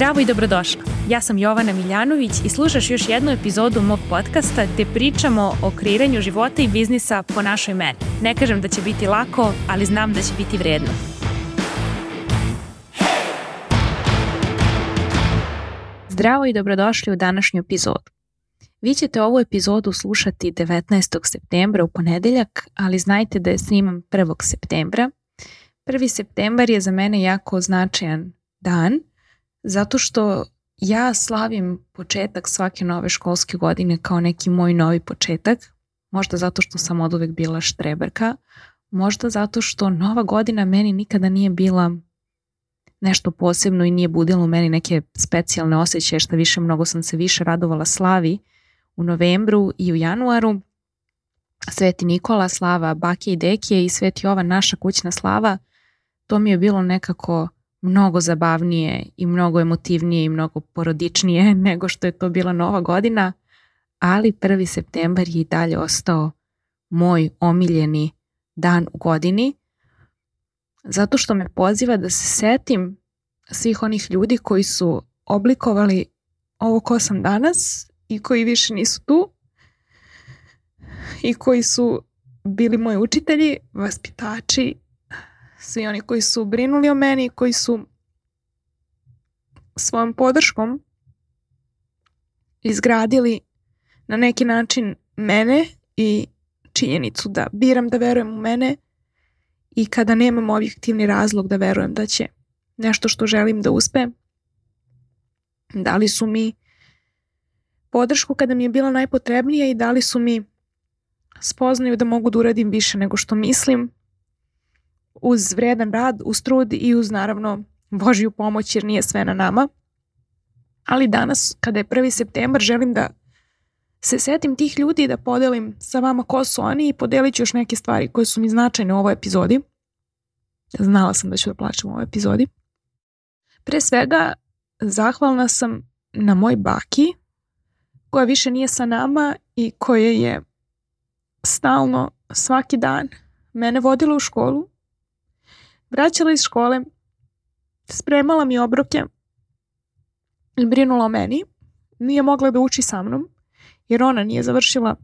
Zdravo i dobrodošla. Ja sam Jovana Miljanović i slušaš još jednu epizodu mog podcasta gde pričamo o kreiranju života i biznisa po našoj meni. Ne kažem da će biti lako, ali znam da će biti vredno. Zdravo i dobrodošli u današnju epizodu. Vi ćete ovu epizodu slušati 19. septembra u ponedeljak, ali znajte da je snimam 1. septembra. 1. septembar je za mene jako značajan dan – zato što ja slavim početak svake nove školske godine kao neki moj novi početak, možda zato što sam od uvek bila štreberka, možda zato što nova godina meni nikada nije bila nešto posebno i nije budilo u meni neke specijalne osjećaje, što više mnogo sam se više radovala slavi u novembru i u januaru. Sveti Nikola, slava Bake i Dekije i Sveti ova naša kućna slava, to mi je bilo nekako mnogo zabavnije i mnogo emotivnije i mnogo porodičnije nego što je to bila nova godina, ali 1. september je i dalje ostao moj omiljeni dan u godini, zato što me poziva da se setim svih onih ljudi koji su oblikovali ovo ko sam danas i koji više nisu tu i koji su bili moji učitelji, vaspitači svi oni koji su brinuli o meni, koji su svojom podrškom izgradili na neki način mene i činjenicu da biram da verujem u mene i kada nemam objektivni razlog da verujem da će nešto što želim da uspe, li su mi podršku kada mi je bila najpotrebnija i da li su mi spoznaju da mogu da uradim više nego što mislim uz vredan rad, uz trud i uz naravno Božju pomoć jer nije sve na nama. Ali danas kada je 1. septembar želim da se setim tih ljudi i da podelim sa vama ko su oni i podelit ću još neke stvari koje su mi značajne u ovoj epizodi. Znala sam da ću da plaćam u ovoj epizodi. Pre svega, zahvalna sam na moj baki, koja više nije sa nama i koja je stalno svaki dan mene vodila u školu, vraćala iz škole, spremala mi obroke i brinula o meni. Nije mogla da uči sa mnom, jer ona nije završila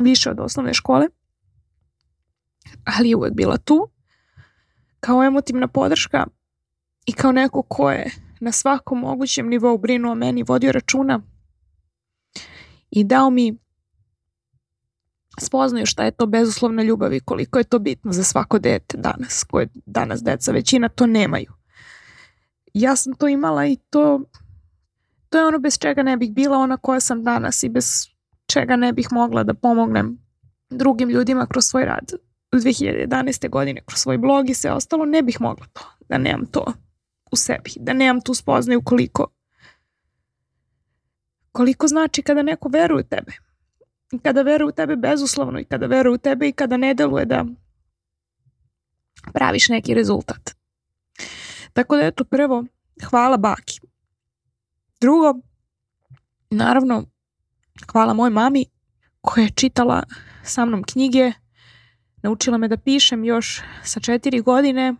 više od osnovne škole, ali je uvijek bila tu, kao emotivna podrška i kao neko ko je na svakom mogućem nivou brinuo meni, vodio računa i dao mi spoznaju šta je to bezuslovna ljubav i koliko je to bitno za svako dete danas, koje danas deca većina to nemaju. Ja sam to imala i to, to je ono bez čega ne bih bila ona koja sam danas i bez čega ne bih mogla da pomognem drugim ljudima kroz svoj rad. U 2011. godine kroz svoj blog i sve ostalo ne bih mogla to, da nemam to u sebi, da nemam tu spoznaju koliko koliko znači kada neko veruje u tebe, kada veruje u tebe bezuslovno i kada veruje u tebe i kada ne deluje da praviš neki rezultat. Tako da eto prvo, hvala baki. Drugo, naravno, hvala moj mami koja je čitala sa mnom knjige, naučila me da pišem još sa četiri godine,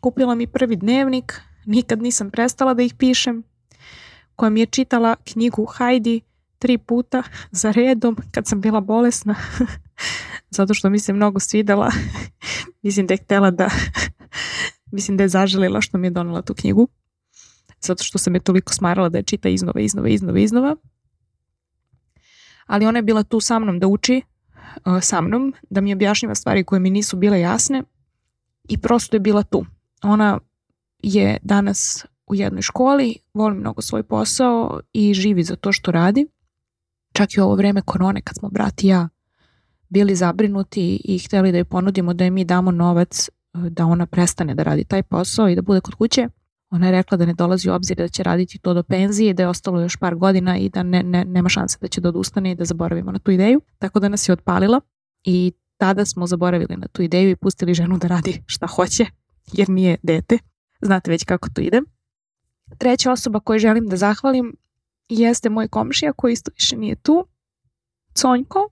kupila mi prvi dnevnik, nikad nisam prestala da ih pišem, koja mi je čitala knjigu Heidi, tri puta za redom kad sam bila bolesna zato što mi se mnogo svidela mislim da je htjela da mislim da je zaželila što mi je donela tu knjigu zato što sam je toliko smarala da je čita iznova, iznova, iznova, iznova. Ali ona je bila tu sa mnom da uči, uh, sa mnom, da mi objašnjava stvari koje mi nisu bile jasne i prosto je bila tu. Ona je danas u jednoj školi, voli mnogo svoj posao i živi za to što radi čak i ovo vrijeme korone kad smo brat i ja bili zabrinuti i htjeli da joj ponudimo da mi damo novac e, da ona prestane da radi taj posao i da bude kod kuće. Ona je rekla da ne dolazi u obzir da će raditi to do penzije, da je ostalo još par godina i da ne, nema šanse da će da odustane i da zaboravimo na tu ideju. Tako da nas je otpalila i tada smo zaboravili na tu ideju i pustili ženu da radi šta hoće jer nije dete. Znate već kako to ide. Treća osoba koju želim da zahvalim jeste moj komšija koji isto više nije tu, Conjko,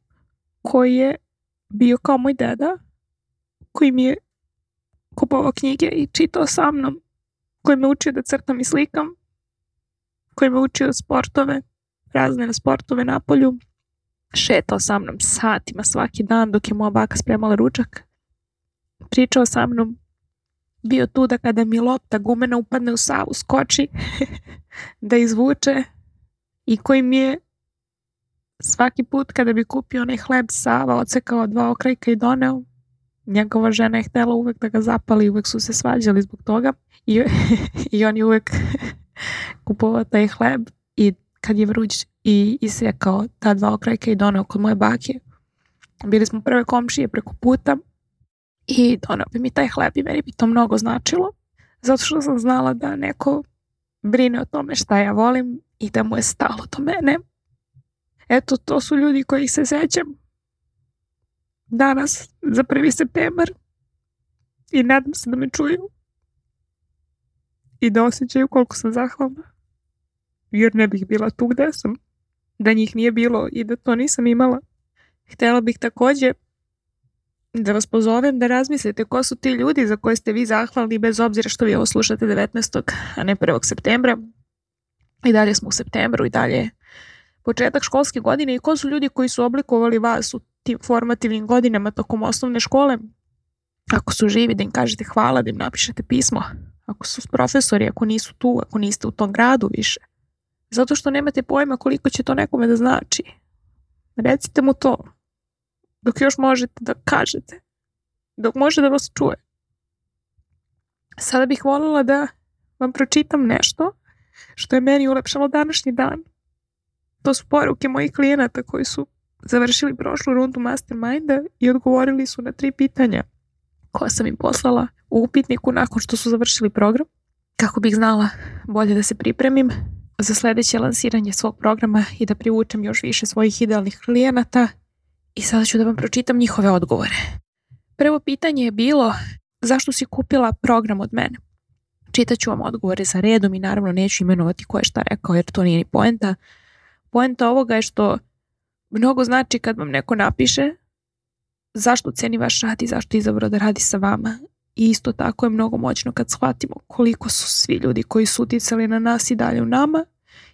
koji je bio kao moj deda, koji mi je kupovao knjige i čitao sa mnom, koji me učio da crtam i slikam, koji me učio sportove, razne sportove na polju, šetao sa mnom satima svaki dan dok je moja baka spremala ručak, pričao sa mnom, bio tu da kada mi lopta gumena upadne u savu, skoči, da izvuče, i koji mi je svaki put kada bi kupio onaj hleb Sava, ocekao dva okrajka i doneo, njegova žena je htjela uvek da ga zapali, uvek su se svađali zbog toga i, i on je uvek kupovao taj hleb i kad je vruć i isjekao ta dva okrajka i doneo kod moje bake, bili smo prve komšije preko puta i doneo bi mi taj hleb i meni bi to mnogo značilo zato što sam znala da neko brine o tome šta ja volim i da mu je stalo do mene. Eto, to su ljudi koji se sećam danas za prvi septembar i nadam se da me čuju i da osjećaju koliko sam zahvalna. Jer ne bih bila tu gde sam, da njih nije bilo i da to nisam imala. Htela bih takođe da vas pozovem da razmislite ko su ti ljudi za koje ste vi zahvalni bez obzira što vi ovo slušate 19. a ne 1. septembra. I dalje smo u septembru i dalje početak školske godine i ko su ljudi koji su oblikovali vas u tim formativnim godinama tokom osnovne škole. Ako su živi da im kažete hvala, da im napišete pismo. Ako su profesori, ako nisu tu, ako niste u tom gradu više. Zato što nemate pojma koliko će to nekome da znači. Recite mu to, dok još možete da kažete, dok može da vas čuje. Sada bih voljela da vam pročitam nešto što je meni ulepšalo današnji dan. To su poruke mojih klijenata koji su završili prošlu rundu masterminda i odgovorili su na tri pitanja koja sam im poslala u upitniku nakon što su završili program kako bih znala bolje da se pripremim za sljedeće lansiranje svog programa i da privučem još više svojih idealnih klijenata i sada ću da vam pročitam njihove odgovore. Prvo pitanje je bilo zašto si kupila program od mene? Čitat ću vam odgovore za redom i naravno neću imenovati ko je šta rekao jer to nije ni poenta. Poenta ovoga je što mnogo znači kad vam neko napiše zašto ceni vaš rad i zašto je da radi sa vama. I isto tako je mnogo moćno kad shvatimo koliko su svi ljudi koji su uticali na nas i dalje u nama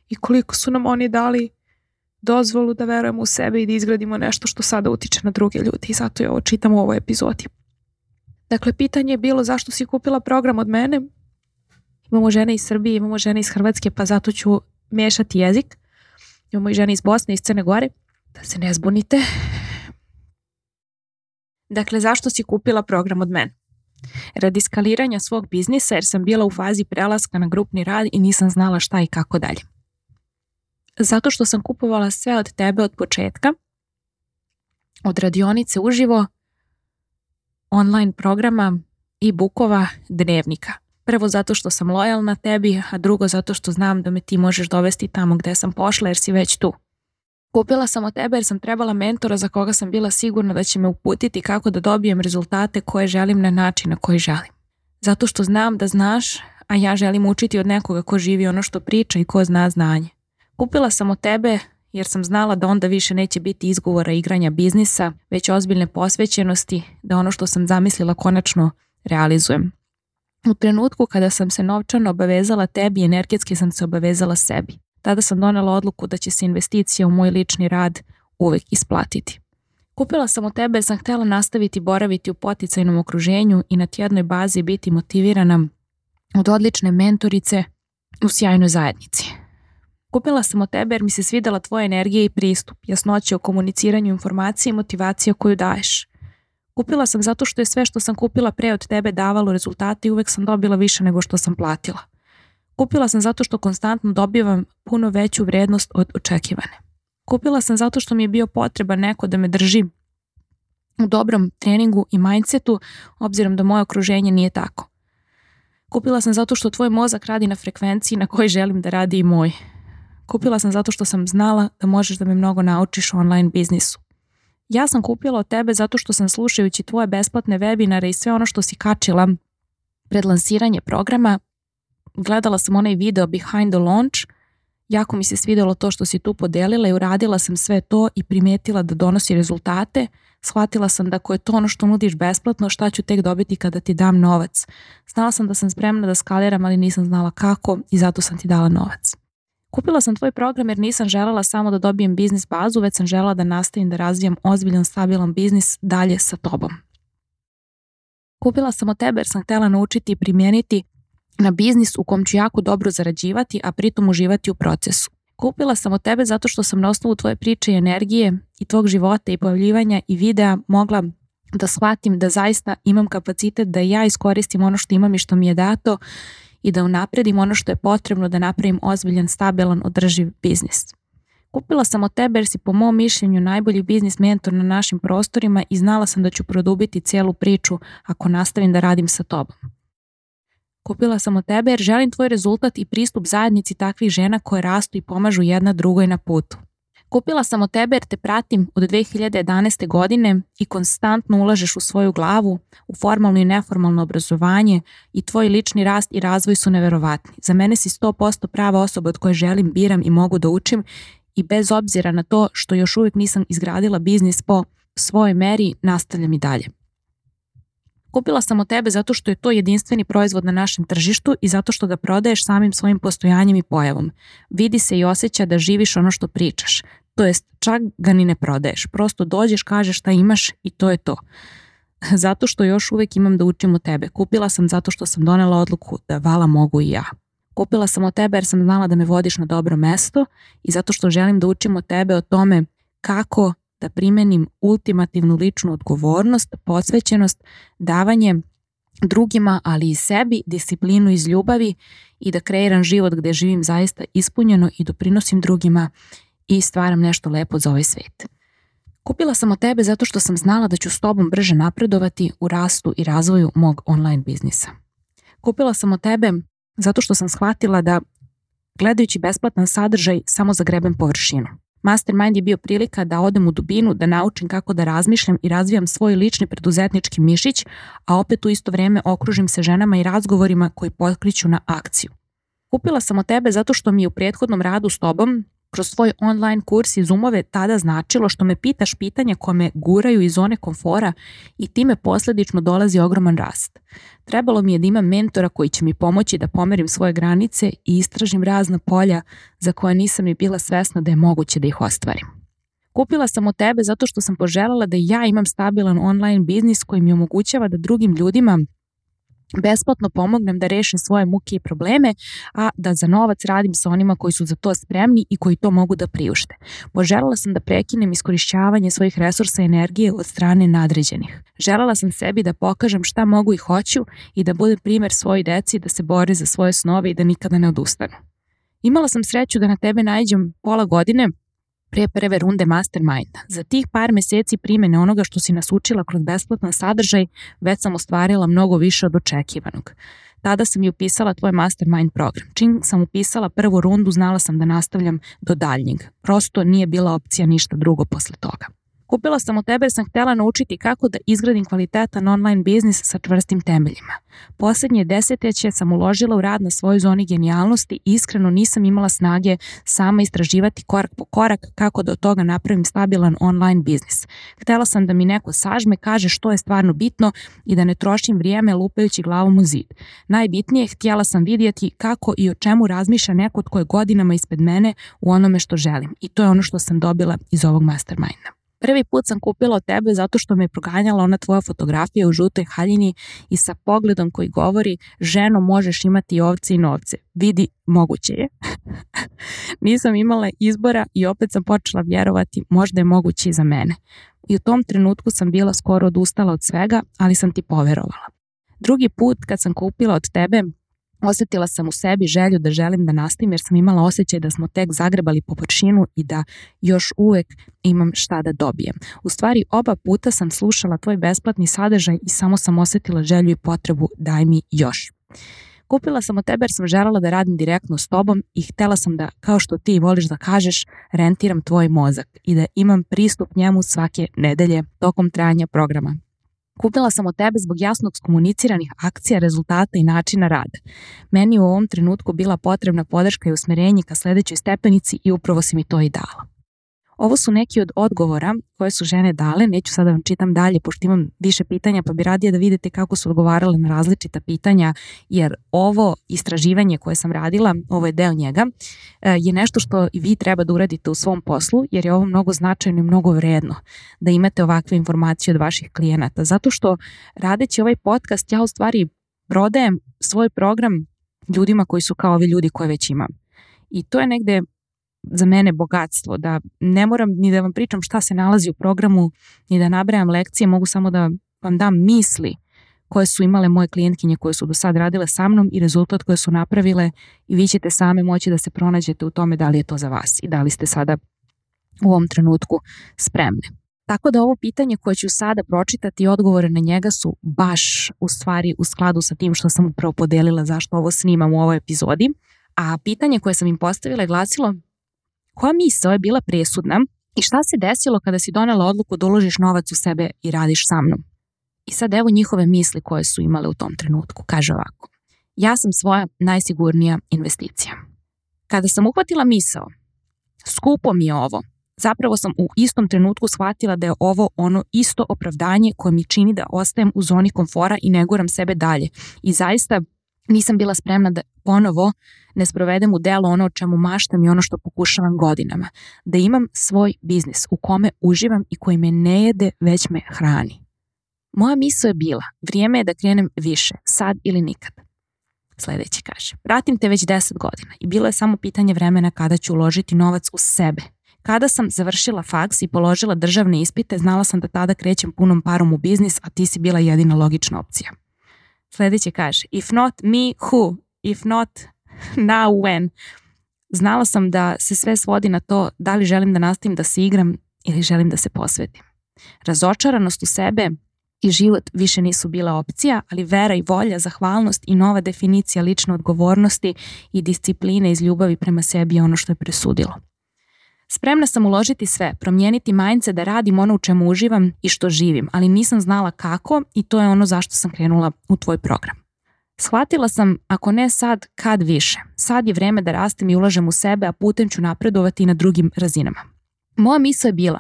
i koliko su nam oni dali dozvolu da verujemo u sebe i da izgradimo nešto što sada utiče na druge ljude i zato je ovo čitam u ovoj epizodi. Dakle, pitanje je bilo zašto si kupila program od mene. Imamo žene iz Srbije, imamo žene iz Hrvatske, pa zato ću mešati jezik. Imamo i žene iz Bosne, iz Crne Gore. Da se ne zbunite. Dakle, zašto si kupila program od mene? Radi skaliranja svog biznisa jer sam bila u fazi prelaska na grupni rad i nisam znala šta i kako dalje zato što sam kupovala sve od tebe od početka, od radionice uživo, online programa i bukova dnevnika. Prvo zato što sam lojalna tebi, a drugo zato što znam da me ti možeš dovesti tamo gdje sam pošla jer si već tu. Kupila sam od tebe jer sam trebala mentora za koga sam bila sigurna da će me uputiti kako da dobijem rezultate koje želim na način na koji želim. Zato što znam da znaš, a ja želim učiti od nekoga ko živi ono što priča i ko zna znanje. Kupila sam od tebe jer sam znala da onda više neće biti izgovora igranja biznisa, već ozbiljne posvećenosti da ono što sam zamislila konačno realizujem. U trenutku kada sam se novčano obavezala tebi, energetski sam se obavezala sebi. Tada sam donela odluku da će se investicija u moj lični rad uvek isplatiti. Kupila sam od tebe jer sam htjela nastaviti boraviti u poticajnom okruženju i na tjednoj bazi biti motivirana od odlične mentorice u sjajnoj zajednici. Kupila sam od tebe jer mi se svidela tvoja energija i pristup, jasnoće o komuniciranju informacije i motivacija koju daješ. Kupila sam zato što je sve što sam kupila pre od tebe davalo rezultate i uvek sam dobila više nego što sam platila. Kupila sam zato što konstantno dobivam puno veću vrijednost od očekivane. Kupila sam zato što mi je bio potreban neko da me drži u dobrom treningu i mindsetu, obzirom da moje okruženje nije tako. Kupila sam zato što tvoj mozak radi na frekvenciji na kojoj želim da radi i moj. Kupila sam zato što sam znala da možeš da mi mnogo naučiš o online biznisu. Ja sam kupila od tebe zato što sam slušajući tvoje besplatne webinare i sve ono što si kačila pred lansiranje programa, gledala sam onaj video Behind the Launch, jako mi se svidjelo to što si tu podelila i uradila sam sve to i primetila da donosi rezultate, shvatila sam da ako je to ono što nudiš besplatno, šta ću tek dobiti kada ti dam novac. Znala sam da sam spremna da skaliram, ali nisam znala kako i zato sam ti dala novac. Kupila sam tvoj program jer nisam željela samo da dobijem biznis bazu, već sam željela da nastavim da razvijem ozbiljan, stabilan biznis dalje sa tobom. Kupila sam od tebe jer sam htjela naučiti i primijeniti na biznis u kom ću jako dobro zarađivati, a pritom uživati u procesu. Kupila sam od tebe zato što sam na osnovu tvoje priče i energije i tvog života i pojavljivanja i videa mogla da shvatim da zaista imam kapacitet da ja iskoristim ono što imam i što mi je dato i da unapredim ono što je potrebno da napravim ozbiljan, stabilan, održiv biznis. Kupila sam od tebe jer si po mom mišljenju najbolji biznis mentor na našim prostorima i znala sam da ću produbiti cijelu priču ako nastavim da radim sa tobom. Kupila sam od tebe jer želim tvoj rezultat i pristup zajednici takvih žena koje rastu i pomažu jedna drugoj na putu. Kupila sam od tebe jer te pratim od 2011. godine i konstantno ulažeš u svoju glavu, u formalno i neformalno obrazovanje i tvoj lični rast i razvoj su neverovatni. Za mene si 100% prava osoba od koje želim, biram i mogu da učim i bez obzira na to što još uvijek nisam izgradila biznis po svojoj meri, nastavljam i dalje kupila sam od tebe zato što je to jedinstveni proizvod na našem tržištu i zato što ga prodaješ samim svojim postojanjem i pojavom. Vidi se i osjeća da živiš ono što pričaš. To jest, čak ga ni ne prodaješ. Prosto dođeš, kažeš šta imaš i to je to. Zato što još uvijek imam da učim od tebe. Kupila sam zato što sam donela odluku da vala mogu i ja. Kupila sam od tebe jer sam znala da me vodiš na dobro mesto i zato što želim da učim od tebe o tome kako da primenim ultimativnu ličnu odgovornost, posvećenost, davanje drugima, ali i sebi, disciplinu iz ljubavi i da kreiram život gdje živim zaista ispunjeno i doprinosim drugima i stvaram nešto lepo za ovaj svijet. Kupila sam od tebe zato što sam znala da ću s tobom brže napredovati u rastu i razvoju mog online biznisa. Kupila sam od tebe zato što sam shvatila da gledajući besplatan sadržaj samo zagrebem površinu. Mastermind je bio prilika da odem u dubinu, da naučim kako da razmišljam i razvijam svoj lični preduzetnički mišić, a opet u isto vrijeme okružim se ženama i razgovorima koji potkriću na akciju. Kupila sam od tebe zato što mi je u prethodnom radu s tobom kroz svoj online kurs i zoomove tada značilo što me pitaš pitanje koje me guraju iz zone komfora i time posljedično dolazi ogroman rast. Trebalo mi je da imam mentora koji će mi pomoći da pomerim svoje granice i istražim razna polja za koja nisam i bila svesna da je moguće da ih ostvarim. Kupila sam od tebe zato što sam poželjala da ja imam stabilan online biznis koji mi omogućava da drugim ljudima besplatno pomognem da rešim svoje muke i probleme, a da za novac radim sa onima koji su za to spremni i koji to mogu da priušte. Poželjela sam da prekinem iskorišćavanje svojih resursa i energije od strane nadređenih. Želala sam sebi da pokažem šta mogu i hoću i da budem primer svojoj deci da se bore za svoje snove i da nikada ne odustanu. Imala sam sreću da na tebe najđem pola godine prije prve runde mastermind. Za tih par mjeseci primjene onoga što si nas učila kroz besplatan sadržaj već sam ostvarila mnogo više od očekivanog. Tada sam i upisala tvoj mastermind program. Čim sam upisala prvu rundu, znala sam da nastavljam do daljnjeg. Prosto nije bila opcija ništa drugo posle toga. Kupila sam od tebe jer sam htjela naučiti kako da izgradim kvalitetan online biznis sa čvrstim temeljima. Posljednje desetljeće sam uložila u rad na svojoj zoni genijalnosti i iskreno nisam imala snage sama istraživati korak po korak kako da od toga napravim stabilan online biznis. Htjela sam da mi neko sažme, kaže što je stvarno bitno i da ne trošim vrijeme lupajući glavom u zid. Najbitnije, htjela sam vidjeti kako i o čemu razmišlja neko tko je godinama ispred mene u onome što želim. I to je ono što sam dobila iz ovog mastermind-a. Prvi put sam kupila od tebe zato što me je proganjala ona tvoja fotografija u žutoj haljini i sa pogledom koji govori ženo možeš imati i ovce i novce. Vidi, moguće je. Nisam imala izbora i opet sam počela vjerovati možda je moguće i za mene. I u tom trenutku sam bila skoro odustala od svega, ali sam ti poverovala. Drugi put kad sam kupila od tebe Osjetila sam u sebi želju da želim da nastavim jer sam imala osjećaj da smo tek zagrebali po počinu i da još uvek imam šta da dobijem. U stvari oba puta sam slušala tvoj besplatni sadržaj i samo sam osjetila želju i potrebu daj mi još. Kupila sam od tebe jer sam željela da radim direktno s tobom i htjela sam da, kao što ti voliš da kažeš, rentiram tvoj mozak i da imam pristup njemu svake nedelje tokom trajanja programa. Kupila sam od tebe zbog jasnog skomuniciranih akcija, rezultata i načina rada. Meni u ovom trenutku bila potrebna podrška i usmerenje ka sljedećoj stepenici i upravo si mi to i dala. Ovo su neki od odgovora koje su žene dale, neću sada vam čitam dalje pošto imam više pitanja pa bi radije da vidite kako su odgovarale na različita pitanja jer ovo istraživanje koje sam radila, ovo je deo njega, e, je nešto što i vi treba da uradite u svom poslu jer je ovo mnogo značajno i mnogo vredno da imate ovakve informacije od vaših klijenata zato što radeći ovaj podcast ja u stvari prodajem svoj program ljudima koji su kao ovi ljudi koje već imam. I to je negde za mene bogatstvo, da ne moram ni da vam pričam šta se nalazi u programu, ni da nabrajam lekcije, mogu samo da vam dam misli koje su imale moje klijentkinje koje su do sad radile sa mnom i rezultat koje su napravile i vi ćete same moći da se pronađete u tome da li je to za vas i da li ste sada u ovom trenutku spremne. Tako da ovo pitanje koje ću sada pročitati i odgovore na njega su baš u stvari u skladu sa tim što sam upravo podelila zašto ovo snimam u ovoj epizodi. A pitanje koje sam im postavila je glasilo koja misao je bila presudna i šta se desilo kada si donela odluku da uložiš novac u sebe i radiš sa mnom? I sad evo njihove misli koje su imale u tom trenutku. Kaže ovako. Ja sam svoja najsigurnija investicija. Kada sam uhvatila misao, skupo mi je ovo, zapravo sam u istom trenutku shvatila da je ovo ono isto opravdanje koje mi čini da ostajem u zoni komfora i ne guram sebe dalje. I zaista nisam bila spremna da ponovo ne sprovedem u delo ono o čemu maštam i ono što pokušavam godinama. Da imam svoj biznis u kome uživam i koji me ne jede, već me hrani. Moja misla je bila, vrijeme je da krenem više, sad ili nikad. Sljedeći kaže, pratim te već 10 godina i bilo je samo pitanje vremena kada ću uložiti novac u sebe. Kada sam završila faks i položila državne ispite, znala sam da tada krećem punom parom u biznis, a ti si bila jedina logična opcija. Sljedeće kaže, if not me, who? If not now, when? Znala sam da se sve svodi na to da li želim da nastavim da se igram ili želim da se posvetim. Razočaranost u sebe i život više nisu bila opcija, ali vera i volja, zahvalnost i nova definicija lične odgovornosti i discipline iz ljubavi prema sebi je ono što je presudilo. Spremna sam uložiti sve, promijeniti majnice da radim ono u čemu uživam i što živim, ali nisam znala kako i to je ono zašto sam krenula u tvoj program. Shvatila sam, ako ne sad, kad više. Sad je vrijeme da rastem i ulažem u sebe, a putem ću napredovati i na drugim razinama. Moja misla je bila,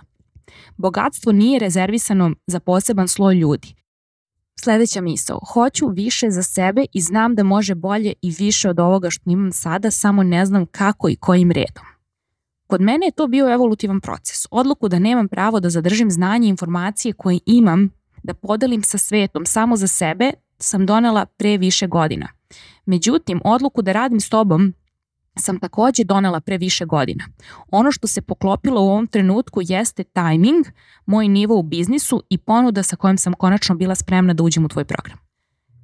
bogatstvo nije rezervisano za poseban sloj ljudi. Sljedeća misao, hoću više za sebe i znam da može bolje i više od ovoga što imam sada, samo ne znam kako i kojim redom. Kod mene je to bio evolutivan proces. Odluku da nemam pravo da zadržim znanje i informacije koje imam, da podelim sa svetom samo za sebe, sam donela pre više godina. Međutim, odluku da radim s tobom sam takođe donela pre više godina. Ono što se poklopilo u ovom trenutku jeste tajming, moj nivo u biznisu i ponuda sa kojom sam konačno bila spremna da uđem u tvoj program.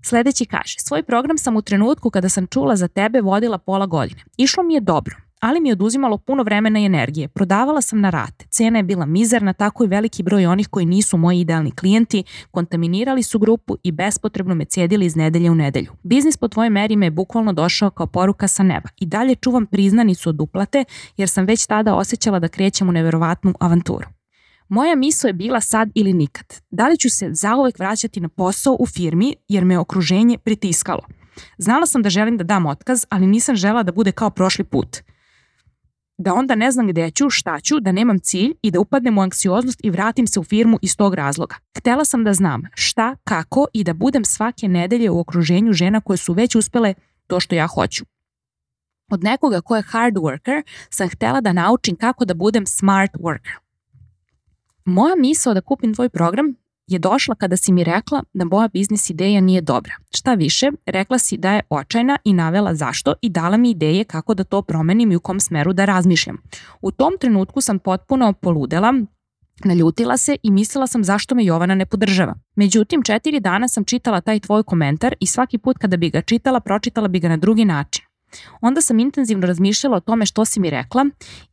Sledeći kaže, svoj program sam u trenutku kada sam čula za tebe vodila pola godine. Išlo mi je dobro ali mi je oduzimalo puno vremena i energije. Prodavala sam na rate, cena je bila mizerna, tako i veliki broj onih koji nisu moji idealni klijenti, kontaminirali su grupu i bespotrebno me cjedili iz nedelje u nedelju. Biznis po tvojoj meri me je bukvalno došao kao poruka sa neba i dalje čuvam priznanicu od uplate jer sam već tada osjećala da krećem u neverovatnu avanturu. Moja misao je bila sad ili nikad. Da li ću se zauvek vraćati na posao u firmi jer me okruženje pritiskalo? Znala sam da želim da dam otkaz, ali nisam žela da bude kao prošli put – da onda ne znam gdje ću, šta ću, da nemam cilj i da upadnem u anksioznost i vratim se u firmu iz tog razloga. Htela sam da znam šta, kako i da budem svake nedelje u okruženju žena koje su već uspjele to što ja hoću. Od nekoga ko je hard worker sam htjela da naučim kako da budem smart worker. Moja misao da kupim tvoj program je došla kada si mi rekla da moja biznis ideja nije dobra. Šta više, rekla si da je očajna i navela zašto i dala mi ideje kako da to promenim i u kom smeru da razmišljam. U tom trenutku sam potpuno poludela, Naljutila se i mislila sam zašto me Jovana ne podržava. Međutim, četiri dana sam čitala taj tvoj komentar i svaki put kada bi ga čitala, pročitala bi ga na drugi način onda sam intenzivno razmišljala o tome što si mi rekla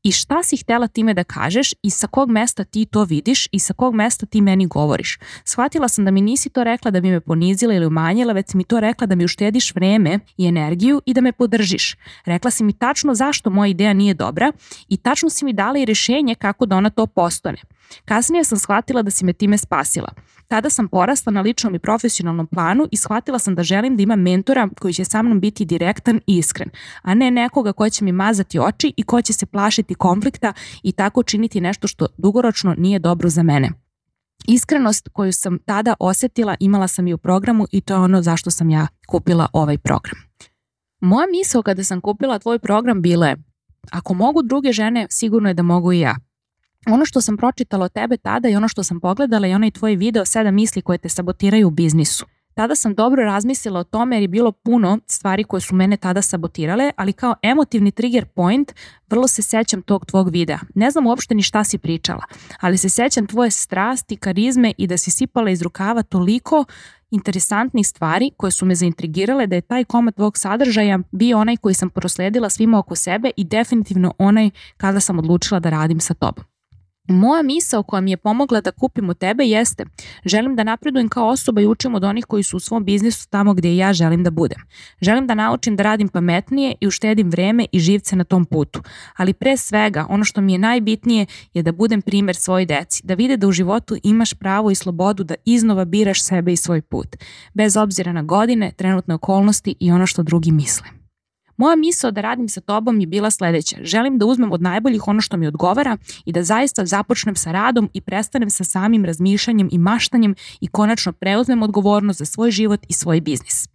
i šta si htjela time da kažeš i sa kog mesta ti to vidiš i sa kog mesta ti meni govoriš. Shvatila sam da mi nisi to rekla da bi me ponizila ili umanjila, već si mi to rekla da mi uštediš vreme i energiju i da me podržiš. Rekla si mi tačno zašto moja ideja nije dobra i tačno si mi dala i rješenje kako da ona to postane. Kasnije sam shvatila da si me time spasila. Tada sam porasla na ličnom i profesionalnom planu i shvatila sam da želim da imam mentora koji će sa mnom biti direktan i iskren, a ne nekoga koji će mi mazati oči i ko će se plašiti konflikta i tako činiti nešto što dugoročno nije dobro za mene. Iskrenost koju sam tada osjetila imala sam i u programu i to je ono zašto sam ja kupila ovaj program. Moja misao kada sam kupila tvoj program bila je ako mogu druge žene, sigurno je da mogu i ja ono što sam pročitala o tebe tada i ono što sam pogledala i onaj tvoj video 7 misli koje te sabotiraju u biznisu. Tada sam dobro razmislila o tome jer je bilo puno stvari koje su mene tada sabotirale, ali kao emotivni trigger point vrlo se sećam tog tvog videa. Ne znam uopšte ni šta si pričala, ali se sećam tvoje strasti, karizme i da si sipala iz rukava toliko interesantnih stvari koje su me zaintrigirale da je taj komad tvog sadržaja bio onaj koji sam prosledila svima oko sebe i definitivno onaj kada sam odlučila da radim sa tobom. Moja misa o koja mi je pomogla da kupim u tebe jeste želim da napredujem kao osoba i učim od onih koji su u svom biznisu tamo gdje ja želim da budem. Želim da naučim da radim pametnije i uštedim vreme i živce na tom putu. Ali pre svega ono što mi je najbitnije je da budem primjer svoj deci, da vide da u životu imaš pravo i slobodu da iznova biraš sebe i svoj put. Bez obzira na godine, trenutne okolnosti i ono što drugi misle. Moja misao da radim sa tobom je bila sljedeća. Želim da uzmem od najboljih ono što mi odgovara i da zaista započnem sa radom i prestanem sa samim razmišljanjem i maštanjem i konačno preuzmem odgovornost za svoj život i svoj biznis.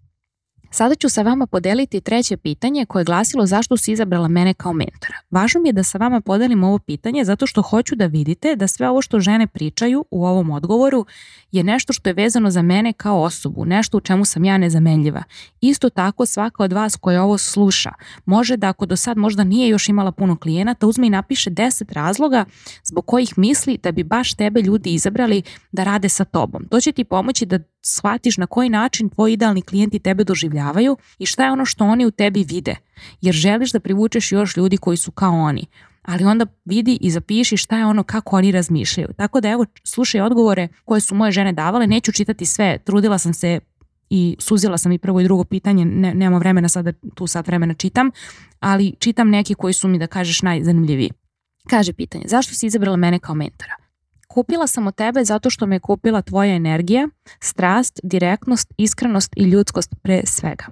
Sada ću sa vama podeliti treće pitanje koje je glasilo zašto si izabrala mene kao mentora. Važno mi je da sa vama podelim ovo pitanje zato što hoću da vidite da sve ovo što žene pričaju u ovom odgovoru je nešto što je vezano za mene kao osobu, nešto u čemu sam ja nezamenljiva. Isto tako svaka od vas koja ovo sluša može da ako do sad možda nije još imala puno klijenata uzme i napiše 10 razloga zbog kojih misli da bi baš tebe ljudi izabrali da rade sa tobom. To će ti pomoći da shvatiš na koji način tvoji idealni klijenti tebe doživljavaju i šta je ono što oni u tebi vide. Jer želiš da privučeš još ljudi koji su kao oni. Ali onda vidi i zapiši šta je ono kako oni razmišljaju. Tako da evo slušaj odgovore koje su moje žene davale. Neću čitati sve. Trudila sam se i suzila sam i prvo i drugo pitanje, ne, nemamo vremena sada, tu sad vremena čitam, ali čitam neki koji su mi da kažeš najzanimljiviji. Kaže pitanje, zašto si izabrala mene kao mentora? Kupila sam od tebe zato što me je kupila tvoja energija, strast, direktnost, iskrenost i ljudskost pre svega.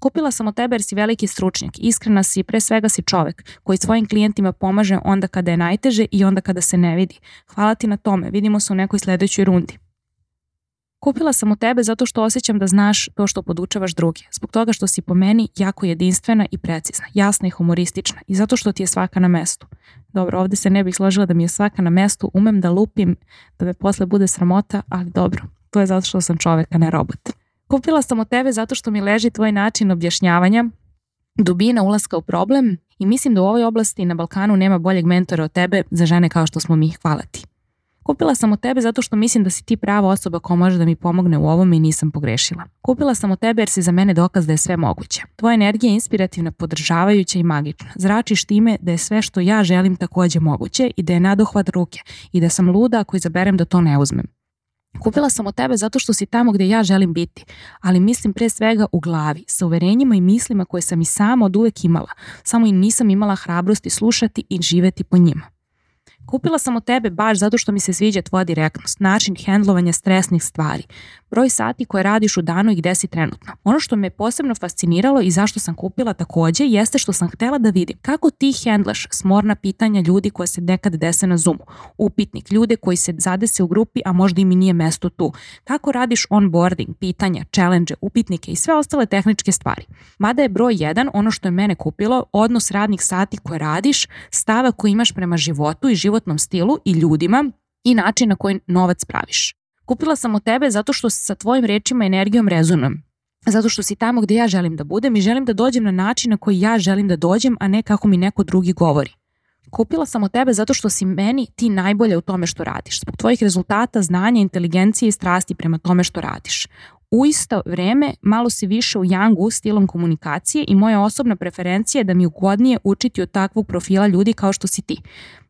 Kupila sam od tebe jer si veliki stručnjak, iskrena si i pre svega si čovek koji svojim klijentima pomaže onda kada je najteže i onda kada se ne vidi. Hvala ti na tome, vidimo se u nekoj sljedećoj rundi. Kupila sam u tebe zato što osjećam da znaš to što podučavaš druge, zbog toga što si po meni jako jedinstvena i precizna, jasna i humoristična i zato što ti je svaka na mestu. Dobro, ovdje se ne bih složila da mi je svaka na mestu, umem da lupim, da me posle bude sramota, ali dobro, to je zato što sam čovek, a ne robot. Kupila sam od tebe zato što mi leži tvoj način objašnjavanja, dubina ulaska u problem i mislim da u ovoj oblasti na Balkanu nema boljeg mentora od tebe za žene kao što smo mi. Hvala ti. Kupila sam od tebe zato što mislim da si ti prava osoba koja može da mi pomogne u ovom i nisam pogrešila. Kupila sam od tebe jer si za mene dokaz da je sve moguće. Tvoja energija je inspirativna, podržavajuća i magična. Zračiš time da je sve što ja želim također moguće i da je nadohvat ruke i da sam luda ako izaberem da to ne uzmem. Kupila sam od tebe zato što si tamo gdje ja želim biti, ali mislim pre svega u glavi, sa uverenjima i mislima koje sam i sama od uvek imala, samo i nisam imala hrabrosti slušati i živeti po njima. Kupila sam od tebe baš zato što mi se sviđa tvoja direktnost, način hendlovanja stresnih stvari, broj sati koje radiš u danu i gde si trenutno. Ono što me posebno fasciniralo i zašto sam kupila takođe jeste što sam htjela da vidim kako ti hendlaš smorna pitanja ljudi koja se nekad dese na Zoomu, upitnik, ljude koji se zadese u grupi, a možda im i nije mesto tu, kako radiš onboarding, pitanja, challenge, upitnike i sve ostale tehničke stvari. Mada je broj jedan, ono što je mene kupilo, odnos radnih sati koje radiš, stava koji imaš prema životu i životu životnom stilu i ljudima i način na koji novac praviš. Kupila sam od tebe zato što sa tvojim rečima i energijom rezonujem. Zato što si tamo gdje ja želim da budem i želim da dođem na način na koji ja želim da dođem, a ne kako mi neko drugi govori kupila sam od tebe zato što si meni ti najbolje u tome što radiš. Zbog tvojih rezultata, znanja, inteligencije i strasti prema tome što radiš. U isto vreme malo si više u yangu stilom komunikacije i moja osobna preferencija je da mi ugodnije učiti od takvog profila ljudi kao što si ti.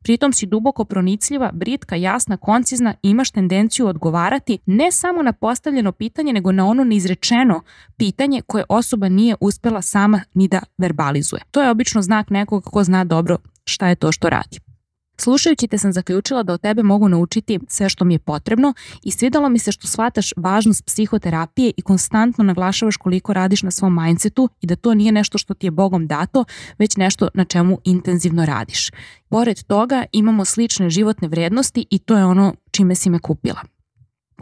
Pritom si duboko pronicljiva, britka, jasna, koncizna, imaš tendenciju odgovarati ne samo na postavljeno pitanje, nego na ono neizrečeno pitanje koje osoba nije uspjela sama ni da verbalizuje. To je obično znak nekog ko zna dobro šta je to što radi? Slušajući te sam zaključila da od tebe mogu naučiti sve što mi je potrebno i svidalo mi se što shvataš važnost psihoterapije i konstantno naglašavaš koliko radiš na svom mindsetu i da to nije nešto što ti je Bogom dato, već nešto na čemu intenzivno radiš. Pored toga imamo slične životne vrednosti i to je ono čime si me kupila.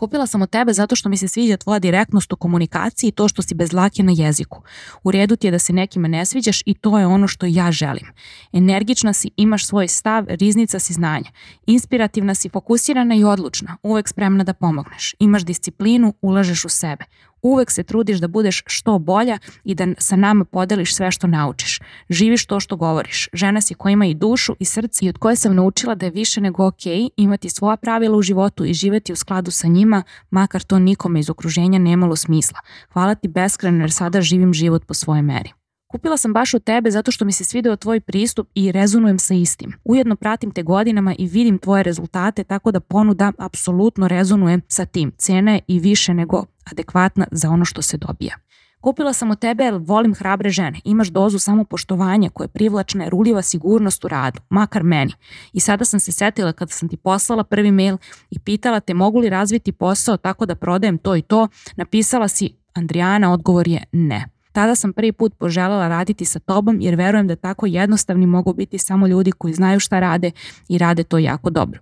Kupila sam od tebe zato što mi se sviđa tvoja direktnost u komunikaciji i to što si bez lake na jeziku. U redu ti je da se nekima ne sviđaš i to je ono što ja želim. Energična si, imaš svoj stav, riznica si znanja. Inspirativna si, fokusirana i odlučna, uvek spremna da pomogneš. Imaš disciplinu, ulažeš u sebe uvek se trudiš da budeš što bolja i da sa nama podeliš sve što naučiš. Živiš to što govoriš. Žena si koja ima i dušu i srce i od koje sam naučila da je više nego ok imati svoja pravila u životu i živeti u skladu sa njima, makar to nikome iz okruženja nemalo smisla. Hvala ti beskreno jer sada živim život po svojoj meri. Kupila sam baš od tebe zato što mi se svidio tvoj pristup i rezonujem sa istim. Ujedno pratim te godinama i vidim tvoje rezultate tako da ponuda apsolutno rezonuje sa tim. Cena je i više nego adekvatna za ono što se dobija. Kupila sam od tebe jer volim hrabre žene. Imaš dozu samopoštovanja koje privlačna ruljiva sigurnost u radu, makar meni. I sada sam se setila kada sam ti poslala prvi mail i pitala te mogu li razviti posao tako da prodajem to i to, napisala si Andrijana, odgovor je ne. Tada sam prvi put poželjela raditi sa tobom jer verujem da tako jednostavni mogu biti samo ljudi koji znaju šta rade i rade to jako dobro.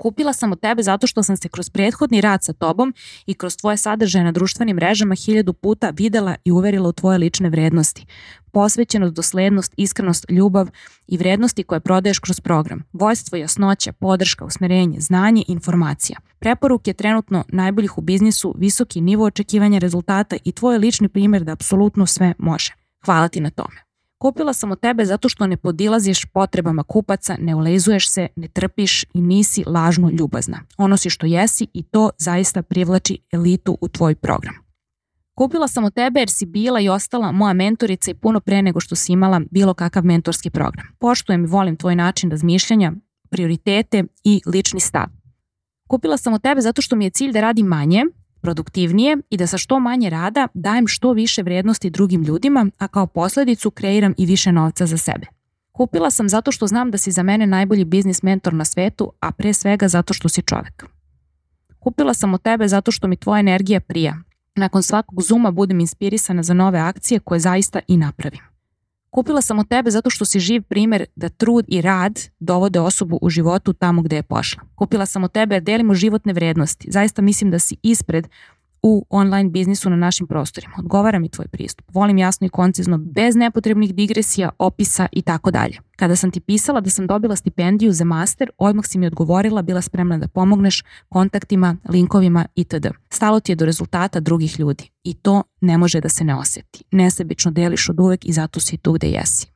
Kupila sam od tebe zato što sam se kroz prethodni rad sa tobom i kroz tvoje sadržaje na društvenim mrežama hiljadu puta videla i uverila u tvoje lične vrednosti. Posvećenost, doslednost, iskrenost, ljubav i vrednosti koje prodaješ kroz program. Vojstvo, jasnoća, podrška, usmjerenje, znanje, informacija. Preporuk je trenutno najboljih u biznisu, visoki nivo očekivanja rezultata i tvoj lični primjer da apsolutno sve može. Hvala ti na tome. Kupila sam od tebe zato što ne podilaziš potrebama kupaca, ne ulezuješ se, ne trpiš i nisi lažno ljubazna. Ono si što jesi i to zaista privlači elitu u tvoj program. Kupila sam od tebe jer si bila i ostala moja mentorica i puno pre nego što si imala bilo kakav mentorski program. Poštujem i volim tvoj način razmišljanja, prioritete i lični stav. Kupila sam od tebe zato što mi je cilj da radim manje, produktivnije i da sa što manje rada dajem što više vrijednosti drugim ljudima, a kao posljedicu kreiram i više novca za sebe. Kupila sam zato što znam da si za mene najbolji biznis mentor na svetu, a pre svega zato što si čovek. Kupila sam od tebe zato što mi tvoja energija prija. Nakon svakog zuma budem inspirisana za nove akcije koje zaista i napravim. Kupila sam od tebe zato što si živ primjer da trud i rad dovode osobu u životu tamo gdje je pošla. Kupila sam od tebe jer delimo životne vrijednosti. Zaista mislim da si ispred u online biznisu na našim prostorima. Odgovara mi tvoj pristup. Volim jasno i koncizno, bez nepotrebnih digresija, opisa i tako dalje. Kada sam ti pisala da sam dobila stipendiju za master, odmah si mi odgovorila, bila spremna da pomogneš kontaktima, linkovima itd. Stalo ti je do rezultata drugih ljudi i to ne može da se ne osjeti. Nesebično deliš od uvek i zato si tu gde jesi.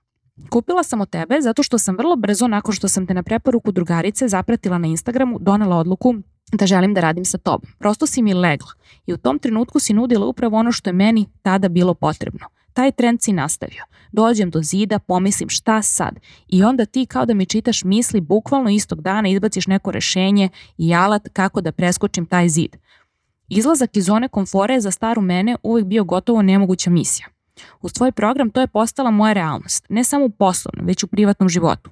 Kupila sam od tebe zato što sam vrlo brzo nakon što sam te na preporuku drugarice zapratila na Instagramu donela odluku da želim da radim sa tobom. Prosto si mi legla i u tom trenutku si nudila upravo ono što je meni tada bilo potrebno. Taj trend si nastavio. Dođem do zida, pomislim šta sad i onda ti kao da mi čitaš misli bukvalno istog dana izbaciš neko rešenje i alat kako da preskočim taj zid. Izlazak iz zone komfora za staru mene uvijek bio gotovo nemoguća misija. Uz svoj program to je postala moja realnost, ne samo u poslovnom, već u privatnom životu.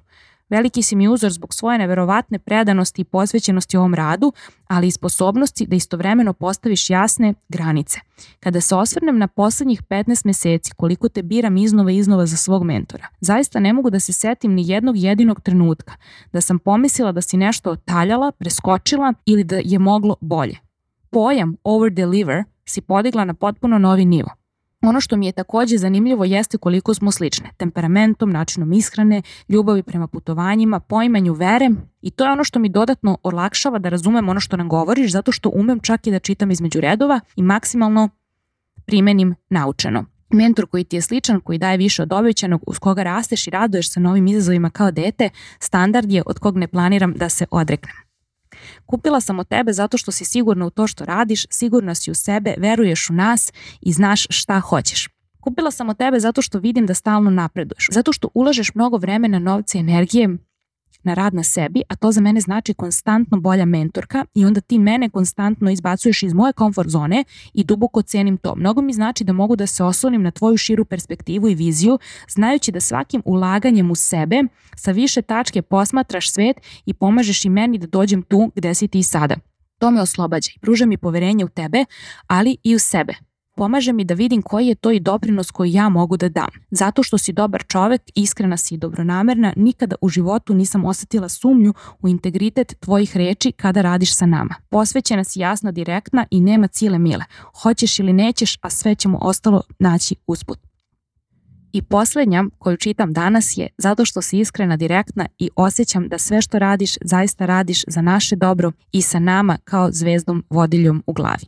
Veliki si mi uzor zbog svoje neverovatne predanosti i posvećenosti ovom radu, ali i sposobnosti da istovremeno postaviš jasne granice. Kada se osvrnem na poslednjih 15 meseci koliko te biram iznova i iznova za svog mentora, zaista ne mogu da se setim ni jednog jedinog trenutka da sam pomislila da si nešto otaljala, preskočila ili da je moglo bolje. Pojam over deliver si podigla na potpuno novi nivo. Ono što mi je takođe zanimljivo jeste koliko smo slične, temperamentom, načinom ishrane, ljubavi prema putovanjima, poimanju vere i to je ono što mi dodatno olakšava da razumem ono što nam govoriš zato što umem čak i da čitam između redova i maksimalno primenim naučeno. Mentor koji ti je sličan, koji daje više od obećanog, uz koga rasteš i raduješ se novim izazovima kao dete, standard je od kog ne planiram da se odreknem. Kupila sam od tebe zato što si sigurna u to što radiš, sigurna si u sebe, veruješ u nas i znaš šta hoćeš. Kupila sam od tebe zato što vidim da stalno napreduješ, zato što ulažeš mnogo vremena, novca i energije na rad na sebi, a to za mene znači konstantno bolja mentorka i onda ti mene konstantno izbacuješ iz moje komfort zone i duboko cenim to. Mnogo mi znači da mogu da se oslonim na tvoju širu perspektivu i viziju, znajući da svakim ulaganjem u sebe sa više tačke posmatraš svet i pomažeš i meni da dođem tu gde si ti sada. To me oslobađa i pruža mi poverenje u tebe, ali i u sebe pomaže mi da vidim koji je to i doprinos koji ja mogu da dam. Zato što si dobar čovek, iskrena si i dobronamerna, nikada u životu nisam osetila sumnju u integritet tvojih reči kada radiš sa nama. Posvećena si jasna, direktna i nema cile mile. Hoćeš ili nećeš, a sve ćemo ostalo naći usput. I poslednja koju čitam danas je zato što si iskrena, direktna i osjećam da sve što radiš zaista radiš za naše dobro i sa nama kao zvezdom vodiljom u glavi.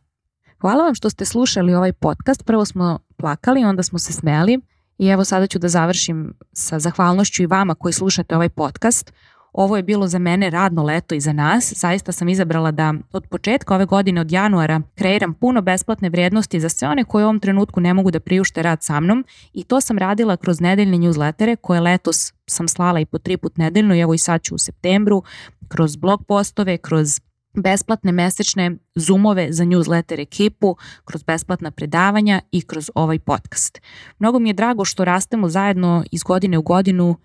Hvala vam što ste slušali ovaj podcast. Prvo smo plakali, onda smo se smeli i evo sada ću da završim sa zahvalnošću i vama koji slušate ovaj podcast. Ovo je bilo za mene radno leto i za nas. Zaista sam izabrala da od početka ove godine, od januara, kreiram puno besplatne vrijednosti za sve one koji u ovom trenutku ne mogu da priušte rad sa mnom i to sam radila kroz nedeljne newslettere koje letos sam slala i po tri put nedeljno i evo i sad ću u septembru, kroz blog postove, kroz besplatne mesečne zoomove za newsletter ekipu, kroz besplatna predavanja i kroz ovaj podcast. Mnogo mi je drago što rastemo zajedno iz godine u godinu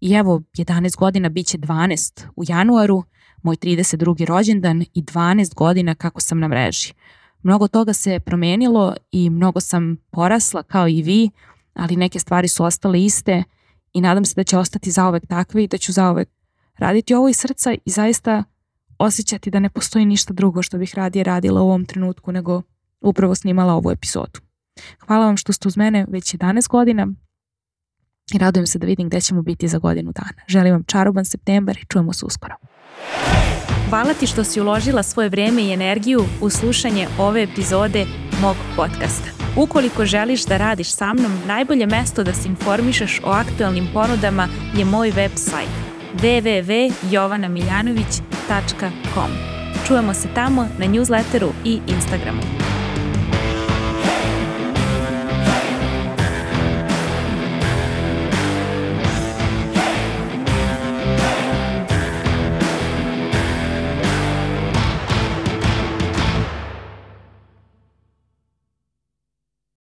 i evo 11 godina bit će 12 u januaru, moj 32. rođendan i 12 godina kako sam na mreži. Mnogo toga se promijenilo i mnogo sam porasla kao i vi, ali neke stvari su ostale iste i nadam se da će ostati zaovek takve i da ću zaovek raditi ovo iz srca i zaista osjećati da ne postoji ništa drugo što bih radije radila u ovom trenutku nego upravo snimala ovu epizodu. Hvala vam što ste uz mene već 11 godina i radujem se da vidim gdje ćemo biti za godinu dana. Želim vam čaroban septembar i čujemo se uskoro. Hvala ti što si uložila svoje vrijeme i energiju u slušanje ove epizode mog podcasta. Ukoliko želiš da radiš sa mnom, najbolje mesto da se informišeš o aktualnim ponudama je moj website www.jovanamiljanović.com. Čujemo se tamo na newsletteru i Instagramu.